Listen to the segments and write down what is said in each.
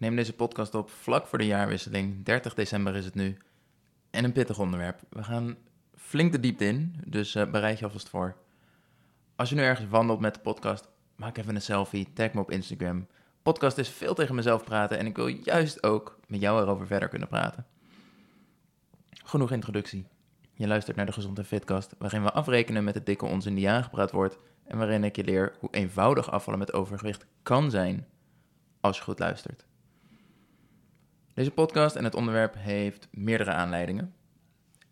neem deze podcast op vlak voor de jaarwisseling. 30 december is het nu. En een pittig onderwerp. We gaan flink de diepte in, dus uh, bereid je alvast voor. Als je nu ergens wandelt met de podcast, maak even een selfie, tag me op Instagram. Podcast is veel tegen mezelf praten en ik wil juist ook met jou erover verder kunnen praten. Genoeg introductie. Je luistert naar de Gezond en Fitcast, waarin we afrekenen met de dikke onzin die aangepraat wordt en waarin ik je leer hoe eenvoudig afvallen met overgewicht kan zijn als je goed luistert. Deze podcast en het onderwerp heeft meerdere aanleidingen.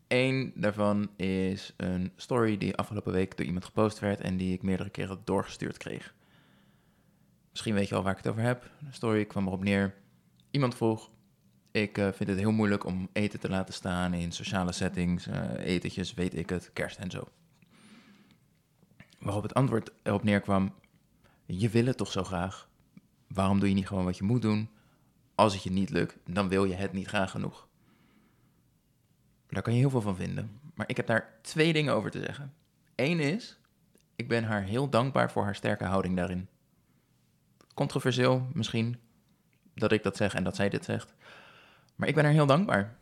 Eén daarvan is een story die afgelopen week door iemand gepost werd en die ik meerdere keren doorgestuurd kreeg. Misschien weet je al waar ik het over heb. De story kwam erop neer. Iemand vroeg: Ik uh, vind het heel moeilijk om eten te laten staan in sociale settings, uh, etentjes, weet ik het, kerst en zo. Waarop het antwoord erop neerkwam: Je wil het toch zo graag? Waarom doe je niet gewoon wat je moet doen? Als het je niet lukt, dan wil je het niet graag genoeg. Daar kan je heel veel van vinden. Maar ik heb daar twee dingen over te zeggen. Eén is, ik ben haar heel dankbaar voor haar sterke houding daarin. Controversieel misschien dat ik dat zeg en dat zij dit zegt. Maar ik ben haar heel dankbaar.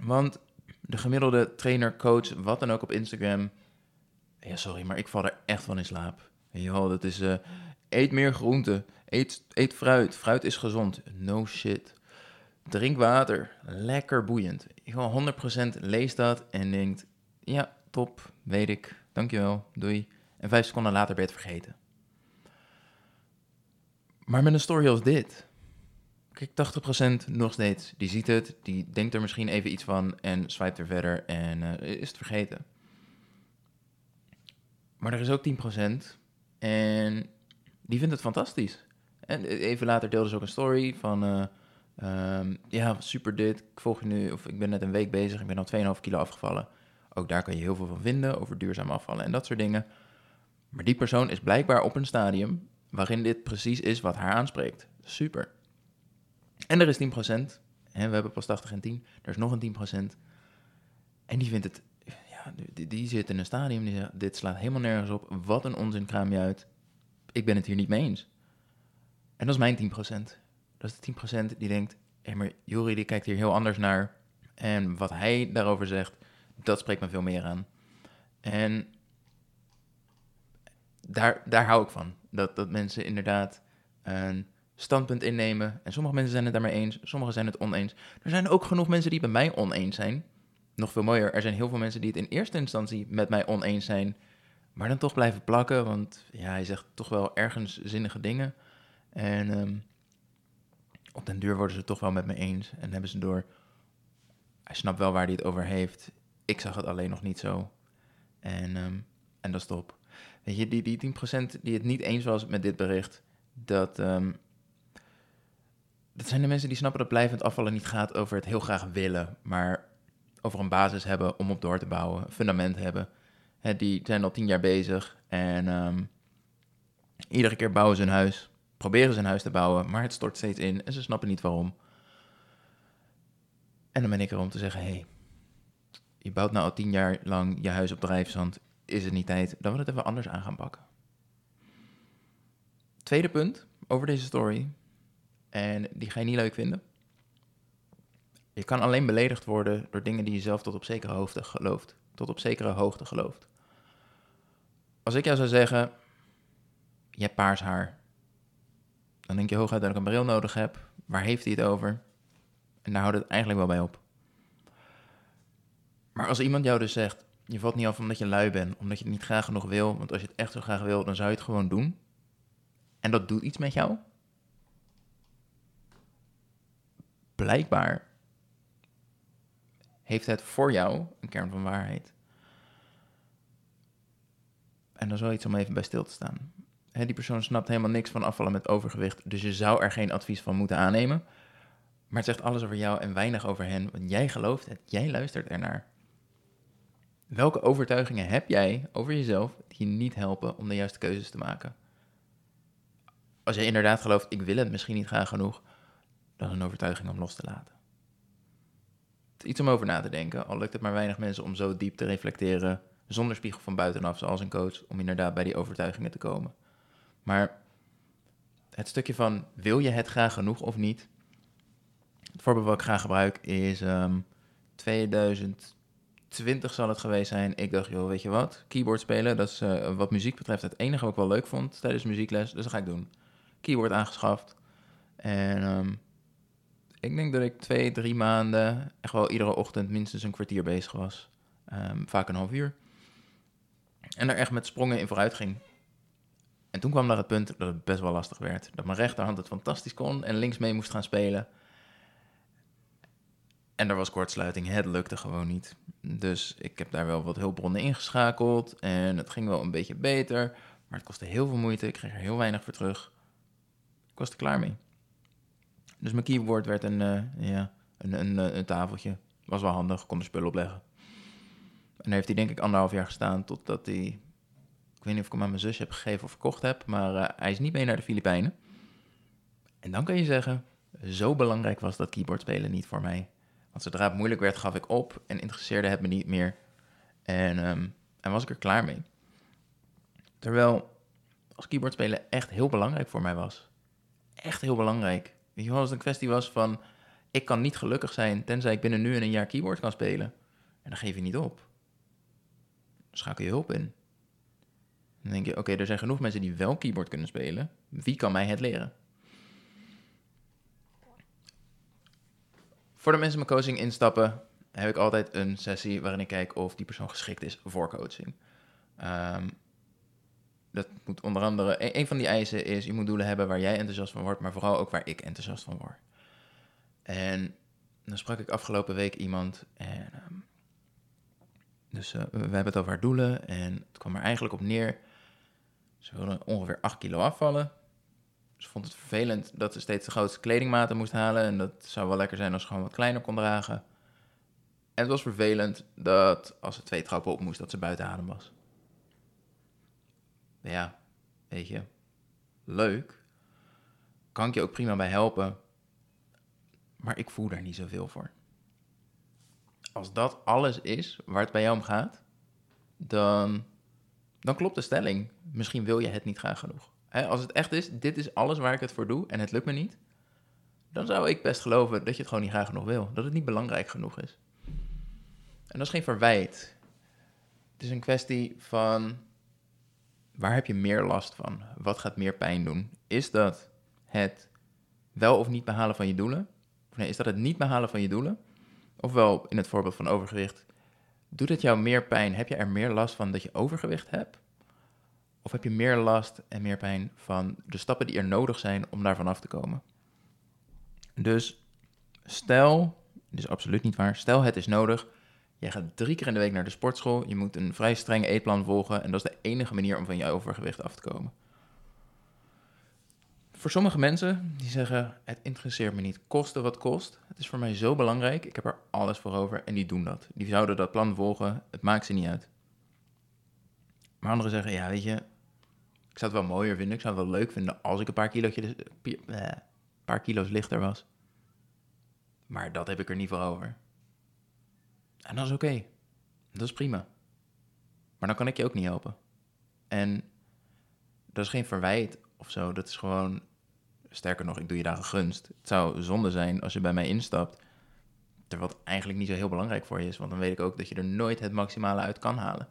Want de gemiddelde trainer, coach, wat dan ook op Instagram. Ja, sorry, maar ik val er echt van in slaap. Joh, dat is. Uh, eet meer groente. Eet, eet fruit. Fruit is gezond. No shit. Drink water. Lekker boeiend. Wil 100% lees dat en denkt: ja, top, weet ik. Dankjewel, doei. En vijf seconden later ben je het vergeten. Maar met een story als dit. Kijk, 80% nog steeds. Die ziet het, die denkt er misschien even iets van en swipe er verder en uh, is het vergeten. Maar er is ook 10% en die vindt het fantastisch. En even later deelde ze ook een story van... Uh, um, ja, super dit. Ik volg je nu, of ik ben net een week bezig. Ik ben al 2,5 kilo afgevallen. Ook daar kan je heel veel van vinden over duurzaam afvallen en dat soort dingen. Maar die persoon is blijkbaar op een stadium waarin dit precies is wat haar aanspreekt. Super. En er is 10%. Hè, we hebben pas 80 en 10. Er is nog een 10%. En die vindt het... Ja, die, die zit in een stadium die zegt... Dit slaat helemaal nergens op. Wat een onzin kraam je uit. Ik ben het hier niet mee eens. En dat is mijn 10%. Dat is de 10% die denkt... Hé, maar Jori die kijkt hier heel anders naar. En wat hij daarover zegt... Dat spreekt me veel meer aan. En daar, daar hou ik van. Dat, dat mensen inderdaad een standpunt innemen. En sommige mensen zijn het daarmee eens, sommigen zijn het oneens. Er zijn ook genoeg mensen die bij mij oneens zijn. Nog veel mooier, er zijn heel veel mensen die het in eerste instantie met mij oneens zijn, maar dan toch blijven plakken, want ja, hij zegt toch wel ergens zinnige dingen. En um, op den duur worden ze het toch wel met me eens en hebben ze door, hij snapt wel waar hij het over heeft. Ik zag het alleen nog niet zo. En, um, en dat is top. Weet je, die, die 10% die het niet eens was met dit bericht, dat, um, dat zijn de mensen die snappen dat blijvend afvallen niet gaat over het heel graag willen, maar over een basis hebben om op door te bouwen, een fundament hebben. Die zijn al tien jaar bezig en um, iedere keer bouwen ze een huis, proberen ze een huis te bouwen, maar het stort steeds in en ze snappen niet waarom. En dan ben ik er om te zeggen, hey, je bouwt nou al tien jaar lang je huis op drijfzand, is het niet tijd dat we het even anders aan gaan pakken. Tweede punt over deze story, en die ga je niet leuk vinden. Je kan alleen beledigd worden door dingen die je zelf tot op zekere hoogte gelooft. Tot op zekere hoogte gelooft. Als ik jou zou zeggen, je hebt paars haar. Dan denk je hooguit dat ik een bril nodig heb. Waar heeft hij het over? En daar houdt het eigenlijk wel bij op. Maar als iemand jou dus zegt, je valt niet af omdat je lui bent, omdat je het niet graag genoeg wil, want als je het echt zo graag wil, dan zou je het gewoon doen. En dat doet iets met jou. Blijkbaar heeft het voor jou een kern van waarheid. En dan is wel iets om even bij stil te staan. die persoon snapt helemaal niks van afvallen met overgewicht, dus je zou er geen advies van moeten aannemen. Maar het zegt alles over jou en weinig over hen, want jij gelooft het, jij luistert ernaar. Welke overtuigingen heb jij over jezelf die je niet helpen om de juiste keuzes te maken? Als je inderdaad gelooft, ik wil het misschien niet graag genoeg, dan is een overtuiging om los te laten. Iets om over na te denken, al lukt het maar weinig mensen om zo diep te reflecteren, zonder spiegel van buitenaf, zoals een coach, om inderdaad bij die overtuigingen te komen. Maar het stukje van wil je het graag genoeg of niet? Het voorbeeld wat ik graag gebruik is ehm 2020 zal het geweest zijn. Ik dacht, joh, weet je wat? Keyboard spelen, dat is eh, wat muziek betreft het enige wat ik wel leuk vond tijdens muziekles. Dus dat ga ik doen. Keyboard aangeschaft. En ehm, ik denk dat ik twee, drie maanden echt wel iedere ochtend minstens een kwartier bezig was. Ehm, vaak een half uur. En daar echt met sprongen in vooruit ging. En toen kwam daar het punt dat het best wel lastig werd. Dat mijn rechterhand het fantastisch kon en links mee moest gaan spelen. En er was kortsluiting, het lukte gewoon niet. Dus ik heb daar wel wat hulpbronnen ingeschakeld en het ging wel een beetje beter. Maar het kostte heel veel moeite, ik kreeg er heel weinig voor terug. Ik was er klaar mee. Dus mijn keyboard werd een, eh, ja, een, een, eh, een tafeltje. Was wel handig, kon er spullen opleggen. En heeft hij denk ik anderhalf jaar gestaan totdat hij... Ik weet niet of ik hem aan mijn zusje heb gegeven of verkocht heb, maar eh, hij is niet mee naar de Filipijnen. En dan kan je zeggen, zo belangrijk was dat keyboardspelen niet voor mij. Want zodra het moeilijk werd, gaf ik op en interesseerde het me niet meer. En, ehm, en was ik er klaar mee. Terwijl als keyboardspelen echt heel belangrijk voor mij was. Echt heel belangrijk. Weet je wel, als het een kwestie was van... ik kan niet gelukkig zijn tenzij ik binnen nu en een jaar keyboard kan spelen. En dan geef je niet op. Dan schakel je hulp in. Dan denk je, oké, er zijn genoeg mensen die wel keyboard kunnen spelen. Wie kan mij het leren? Voor de mensen mijn coaching instappen, heb ik altijd een sessie waarin ik kijk of die persoon geschikt is voor coaching. Ehm, dat moet onder andere, een, een van die eisen is, je moet doelen hebben waar jij enthousiast van wordt, maar vooral ook waar ik enthousiast van word. En dan sprak ik afgelopen week iemand en ehm, dus uh, we hebben het over haar doelen en het kwam er eigenlijk op neer. Ze wilde ongeveer 8 kilo afvallen. Ze vond het vervelend dat ze steeds de grootste kledingmaten moest halen. En dat zou wel lekker zijn als ze gewoon wat kleiner kon dragen. En het was vervelend dat als ze twee trappen op moest, dat ze buiten adem was. Ja, weet je, leuk. Kan ik je ook prima bij helpen. Maar ik voel daar niet zoveel voor. Als dat alles is waar het bij jou om gaat, dan, dan klopt de stelling. Misschien wil je het niet graag genoeg. als het echt is, dit is alles waar ik het voor doe en het lukt me niet, dan zou ik best geloven dat je het gewoon niet graag genoeg wil. Dat het niet belangrijk genoeg is. En dat is geen verwijt. Het is een kwestie van waar heb je meer last van? Wat gaat meer pijn doen? Is dat het wel of niet behalen van je doelen? Of is dat het niet behalen van je doelen? Ofwel in het voorbeeld van overgewicht, doet het jou meer pijn? Heb je er meer last van dat je overgewicht hebt? Of heb je meer last en meer pijn van de stappen die er nodig zijn om daarvan af te komen? Dus stel, dit is absoluut niet waar, stel het is nodig, jij gaat drie keer in de week naar de sportschool, je moet een vrij streng eetplan volgen en dat is de enige manier om van je overgewicht af te komen. Voor sommige mensen die zeggen: Het interesseert me niet, koste wat kost. Het is voor mij zo belangrijk, ik heb er alles voor over en die doen dat. Die zouden dat plan volgen, het maakt ze niet uit. Maar anderen zeggen: Ja, weet je, ik zou het wel mooier vinden, ik zou het wel leuk vinden als ik een paar, kilootjes, eh, paar kilo's lichter was. Maar dat heb ik er niet voor over. En dat is oké, dat is prima. Maar dan kan ik je ook niet helpen. En dat is geen verwijt of zo. Dat is gewoon sterker nog, ik doe je daar een gunst. Het zou zonde zijn als je bij mij instapt, terwijl het eigenlijk niet zo heel belangrijk voor je is, want dan weet ik ook dat je er nooit het maximale uit kan halen.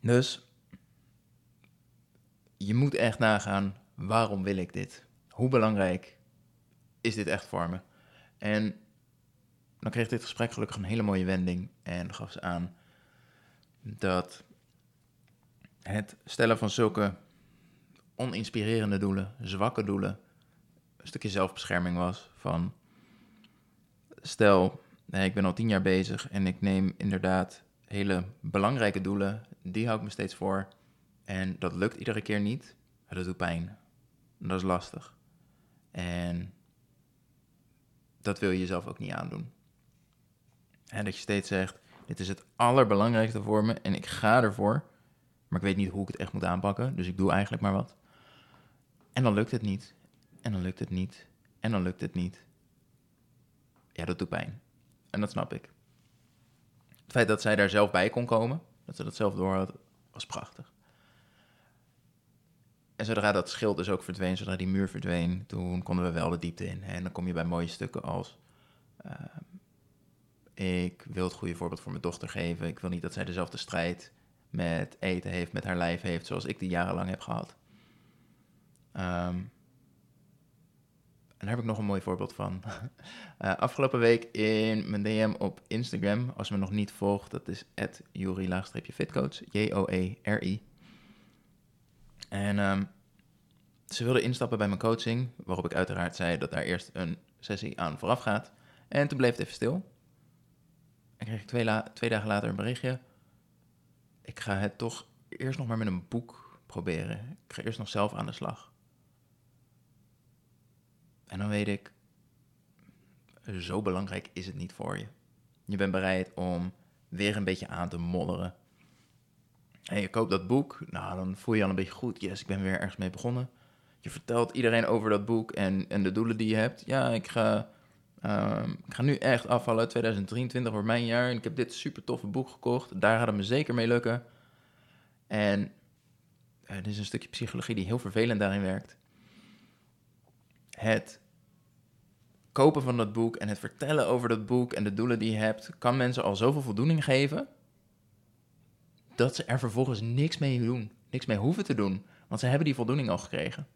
Dus je moet echt nagaan, waarom wil ik dit? Hoe belangrijk is dit echt voor me? En dan kreeg dit gesprek gelukkig een hele mooie wending en gaf ze aan dat het stellen van zulke oninspirerende doelen, zwakke doelen, een stukje zelfbescherming was. Van stel, ik ben al tien jaar bezig en ik neem inderdaad hele belangrijke doelen, die hou ik me steeds voor. En dat lukt iedere keer niet. Dat doet pijn. Dat is lastig. En dat wil je jezelf ook niet aandoen. En dat je steeds zegt: Dit is het allerbelangrijkste voor me en ik ga ervoor. Maar ik weet niet hoe ik het echt moet aanpakken, dus ik doe eigenlijk maar wat. En dan lukt het niet. En dan lukt het niet. En dan lukt het niet. Ja, dat doet pijn. En dat snap ik. Het feit dat zij daar zelf bij kon komen, dat ze dat zelf door had, was prachtig. en zodra dat schild dus ook verdween, zodra die muur verdween, toen konden we wel de diepte in. En dan kom je bij mooie stukken als... ehm, ik wil het goede voorbeeld voor mijn dochter geven. Ik wil niet dat zij dezelfde strijd met eten heeft, met haar lijf heeft, zoals ik die jarenlang heb gehad. Ehm, en daar heb ik nog een mooi voorbeeld van. Eh, afgelopen week in mijn DM op Instagram, als je me nog niet volgt, dat is Jori-fitcoach, J-O-E-R-I. En ehm, ze wilde instappen bij mijn coaching, waarop ik uiteraard zei dat daar eerst een sessie aan vooraf gaat. En toen bleef het even stil. En kreeg ik twee, dagen later een berichtje. Ik ga het toch eerst nog maar met een boek proberen. Ik ga eerst nog zelf aan de slag. En dan weet ik, zo belangrijk is het niet voor je. Je bent bereid om weer een beetje aan te modderen. En je koopt dat boek, nou dan voel je je al een beetje goed. Yes, ik ben weer ergens mee begonnen. Je vertelt iedereen over dat boek en, en de doelen die je hebt. Ja, ik ga, ehm, ik ga nu echt afvallen. 2023 wordt mijn jaar en ik heb dit super toffe boek gekocht. Daar gaat het me zeker mee lukken. En eh, dit is een stukje psychologie die heel vervelend daarin werkt. Het kopen van dat boek en het vertellen over dat boek en de doelen die je hebt, kan mensen al zoveel voldoening geven dat ze er vervolgens niks mee doen, niks mee hoeven te doen, want ze hebben die voldoening al gekregen.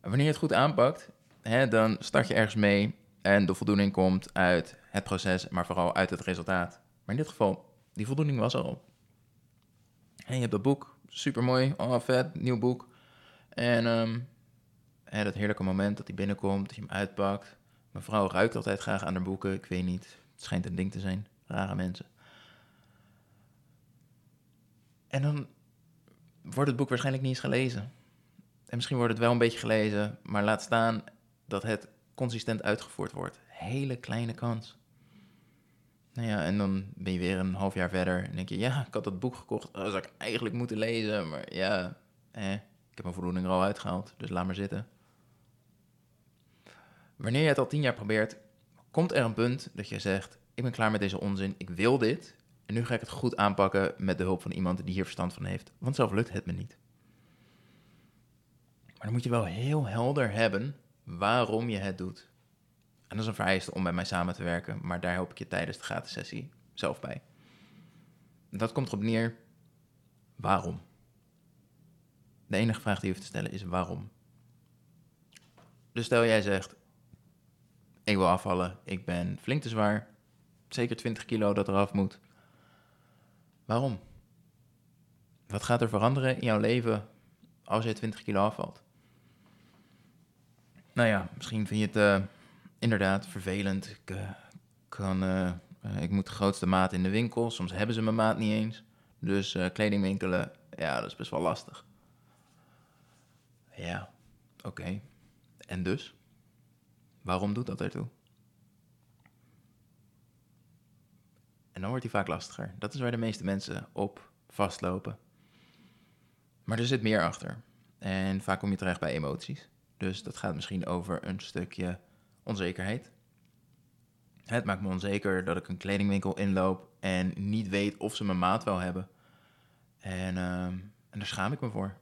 En wanneer je het goed aanpakt, hè, dan start je ergens mee en de voldoening komt uit het proces, maar vooral uit het resultaat. Maar in dit geval, die voldoening was al. En je hebt dat boek, super mooi, oh vet, nieuw boek. En ehm, dat heerlijke moment dat hij binnenkomt, dat je hem uitpakt. Mijn vrouw ruikt altijd graag aan haar boeken, ik weet niet, het schijnt een ding te zijn, rare mensen. En dan wordt het boek waarschijnlijk niet eens gelezen. En misschien wordt het wel een beetje gelezen, maar laat staan dat het consistent uitgevoerd wordt. Hele kleine kans. Nou ja, en dan ben je weer een half jaar verder en denk je, ja, ik had dat boek gekocht, dat zou ik eigenlijk moeten lezen, maar ja, eh, ik heb mijn voldoening er al uitgehaald, dus laat maar zitten. Wanneer je het al tien jaar probeert, komt er een punt dat je zegt, ik ben klaar met deze onzin, ik wil dit, en nu ga ik het goed aanpakken met de hulp van iemand die hier verstand van heeft, want zelf lukt het me niet. Maar dan moet je wel heel helder hebben waarom je het doet. En dat is een vereiste om bij mij samen te werken, maar daar help ik je tijdens de gratis sessie zelf bij. Dat komt erop neer, waarom? De enige vraag die je hoeft te stellen is waarom. Dus stel jij zegt, ik wil afvallen, ik ben flink te zwaar, zeker 20 kilo dat eraf moet. Waarom? Wat gaat er veranderen in jouw leven als je 20 kilo afvalt? Nou ja, misschien vind je het uh, inderdaad vervelend. Ik, uh, kan, uh, ik moet de grootste maat in de winkel. Soms hebben ze mijn maat niet eens. Dus kledingwinkelen, ja, dat is best wel lastig. Ja, oké. En dus? Waarom doet dat ertoe? En dan wordt die vaak lastiger. Dat is waar de meeste mensen op vastlopen. Maar er zit meer achter. En vaak kom je terecht bij emoties. Dus dat gaat misschien over een stukje onzekerheid. Het maakt me onzeker dat ik een kledingwinkel inloop en niet weet of ze mijn maat wel hebben. En, uh, en daar schaam ik me voor.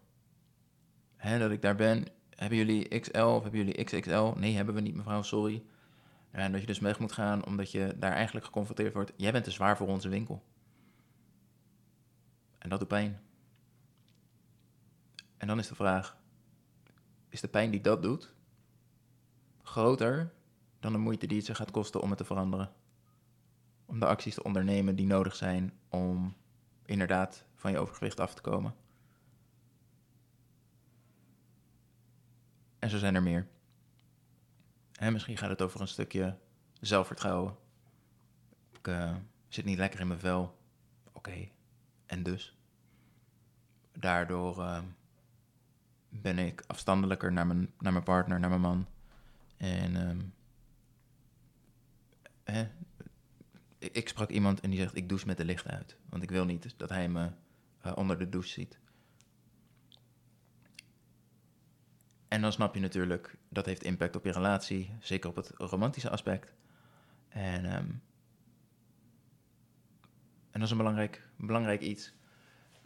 Hè, dat ik daar ben. Hebben jullie XL of hebben jullie XXL? Nee, hebben we niet, mevrouw, sorry. En dat je dus weg moet gaan omdat je daar eigenlijk geconfronteerd wordt. Jij bent te zwaar voor onze winkel. En dat doet pijn. En dan is de vraag: is de pijn die dat doet groter dan de moeite die het zich gaat kosten om het te veranderen? Om de acties te ondernemen die nodig zijn om inderdaad van je overgewicht af te komen. En zo zijn er meer. En misschien gaat het over een stukje zelfvertrouwen. Ik uh, zit niet lekker in mijn vel. Oké, en dus? Daardoor uh, ben ik afstandelijker naar mijn, naar mijn partner, naar mijn man. En um, hè, ik, sprak iemand en die zegt: Ik douche met de licht uit. Want ik wil niet dat hij me uh, onder de douche ziet. En dan snap je natuurlijk, dat heeft impact op je relatie, zeker op het romantische aspect. En, um, en dat is een belangrijk, belangrijk iets.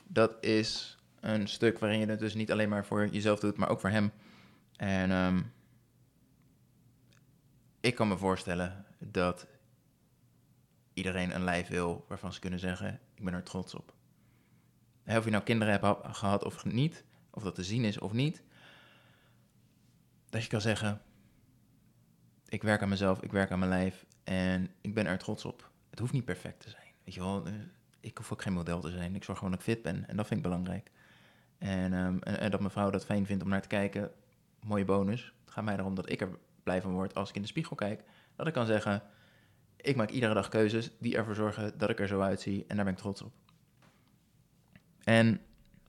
Dat is een stuk waarin je het dus niet alleen maar voor jezelf doet, maar ook voor hem. En ehm, ik kan me voorstellen dat iedereen een lijf wil waarvan ze kunnen zeggen: Ik ben er trots op. Of je nou kinderen hebt gehad of niet, of dat te zien is of niet, dat je kan zeggen: Ik werk aan mezelf, ik werk aan mijn lijf en ik ben er trots op. Het hoeft niet perfect te zijn. Weet je wel, ik hoef ook geen model te zijn. Ik zorg gewoon dat ik fit ben en dat vind ik belangrijk. En, um, en, en dat mijn vrouw dat fijn vindt om naar te kijken, mooie bonus. Het gaat mij erom dat ik er blij van word als ik in de spiegel kijk. Dat ik kan zeggen, ik maak iedere dag keuzes die ervoor zorgen dat ik er zo uitzie. En daar ben ik trots op. En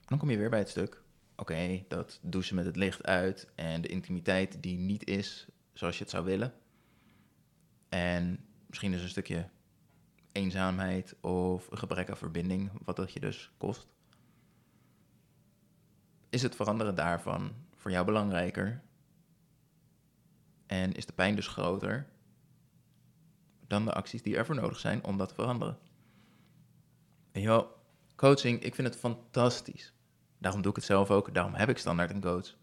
dan kom je weer bij het stuk. Oké, dat douchen met het licht uit en de intimiteit die niet is zoals je het zou willen. En misschien is een stukje eenzaamheid of een gebrek aan verbinding, wat dat je dus kost. Is het veranderen daarvan voor jou belangrijker? En is de pijn dus groter dan de acties die ervoor nodig zijn om dat te veranderen? En coaching, ik vind het fantastisch. Daarom doe ik het zelf ook, daarom heb ik standaard een coach.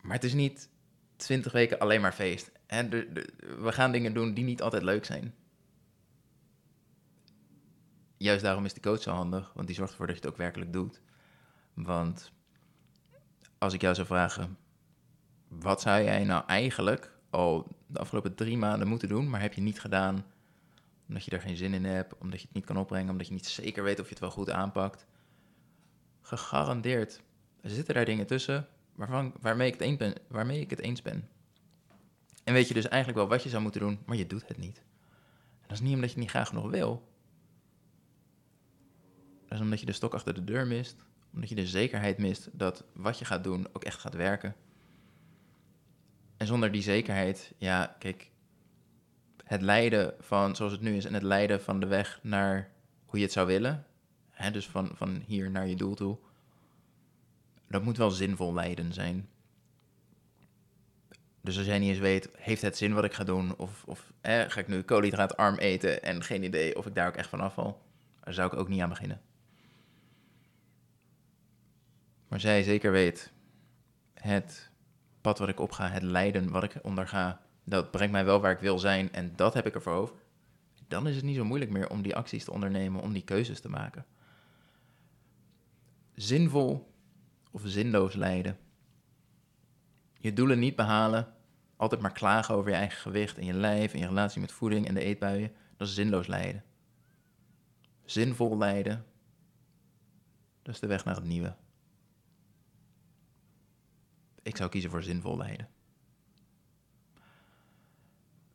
Maar het is niet twintig weken alleen maar feest. En we gaan dingen doen die niet altijd leuk zijn. Juist daarom is de coach zo handig, want die zorgt ervoor dat je het ook werkelijk doet. Want als ik jou zou vragen, wat zou jij nou eigenlijk al de afgelopen drie maanden moeten doen, maar heb je niet gedaan omdat je er geen zin in hebt, omdat je het niet kan opbrengen, omdat je niet zeker weet of je het wel goed aanpakt? Gegarandeerd er zitten daar dingen tussen waarvan, waarmee, ik het eens ben, waarmee ik het eens ben. En weet je dus eigenlijk wel wat je zou moeten doen, maar je doet het niet. En dat is niet omdat je het niet graag nog wil. Dat is omdat je de stok achter de deur mist, omdat je de zekerheid mist dat wat je gaat doen ook echt gaat werken. En zonder die zekerheid, ja, kijk, het lijden van zoals het nu is en het lijden van de weg naar hoe je het zou willen, hè, dus van, van hier naar je doel toe, dat moet wel zinvol lijden zijn. Dus als jij niet eens weet, heeft het zin wat ik ga doen? Of, of ga ik nu koolhydraatarm eten en geen idee of ik daar ook echt van afval? Daar zou ik ook niet aan beginnen. Maar zij zeker weet, het pad wat ik opga, het lijden wat ik onderga, dat brengt mij wel waar ik wil zijn en dat heb ik ervoor over. Dan is het niet zo moeilijk meer om die acties te ondernemen, om die keuzes te maken. Zinvol of zinloos lijden. Je doelen niet behalen, altijd maar klagen over je eigen gewicht en je lijf en je relatie met voeding en de eetbuien, dat is zinloos lijden. Zinvol lijden, dat is de weg naar het nieuwe. Ik zou kiezen voor zinvol lijden.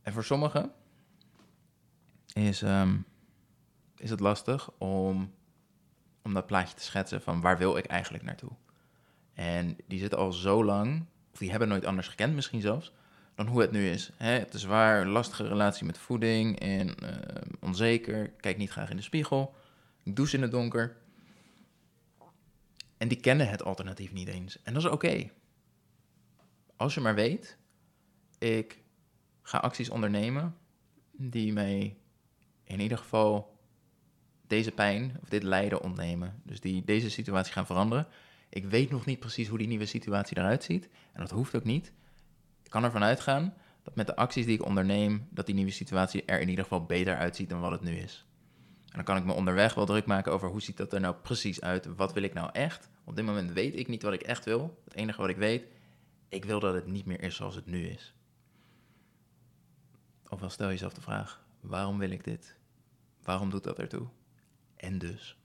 En voor sommigen is, um, is het lastig om, om dat plaatje te schetsen van waar wil ik eigenlijk naartoe. En die zitten al zo lang, of die hebben nooit anders gekend misschien zelfs, dan hoe het nu is. Hè? Het is zwaar, lastige relatie met voeding en uh, onzeker, kijk niet graag in de spiegel, douche in het donker. En die kennen het alternatief niet eens. En dat is oké als je maar weet, ik ga acties ondernemen die mij in ieder geval deze pijn of dit lijden ontnemen. Dus die deze situatie gaan veranderen. Ik weet nog niet precies hoe die nieuwe situatie eruit ziet. En dat hoeft ook niet. Ik kan ervan uitgaan dat met de acties die ik onderneem, dat die nieuwe situatie er in ieder geval beter uitziet dan wat het nu is. En dan kan ik me onderweg wel druk maken over hoe ziet dat er nou precies uit? Wat wil ik nou echt? Op dit moment weet ik niet wat ik echt wil. Het enige wat ik weet ik wil dat het niet meer is zoals het nu is. Ofwel stel jezelf de vraag, waarom wil ik dit? Waarom doet dat ertoe? En dus.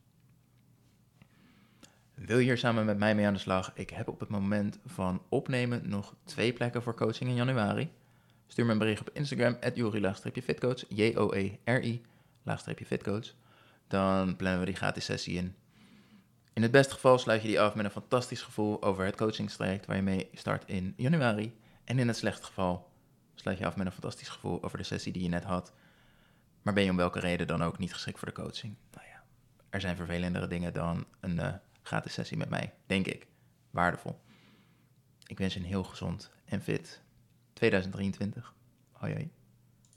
Wil je hier samen met mij mee aan de slag? Ik heb op het moment van opnemen nog twee plekken voor coaching in januari. Stuur me een bericht op Instagram, @jori-fitcoach, J-O-E-R-I, fitcoach. Dan plannen we die gratis sessie in. In het beste geval sluit je die af met een fantastisch gevoel over het coachingstraject waar je mee start in januari. En in het slechte geval sluit je af met een fantastisch gevoel over de sessie die je net had. Maar ben je om welke reden dan ook niet geschikt voor de coaching? Nou ja, er zijn vervelendere dingen dan een uh, gratis sessie met mij, denk ik. Waardevol. Ik wens je een heel gezond en fit 2023. Hoi hoi.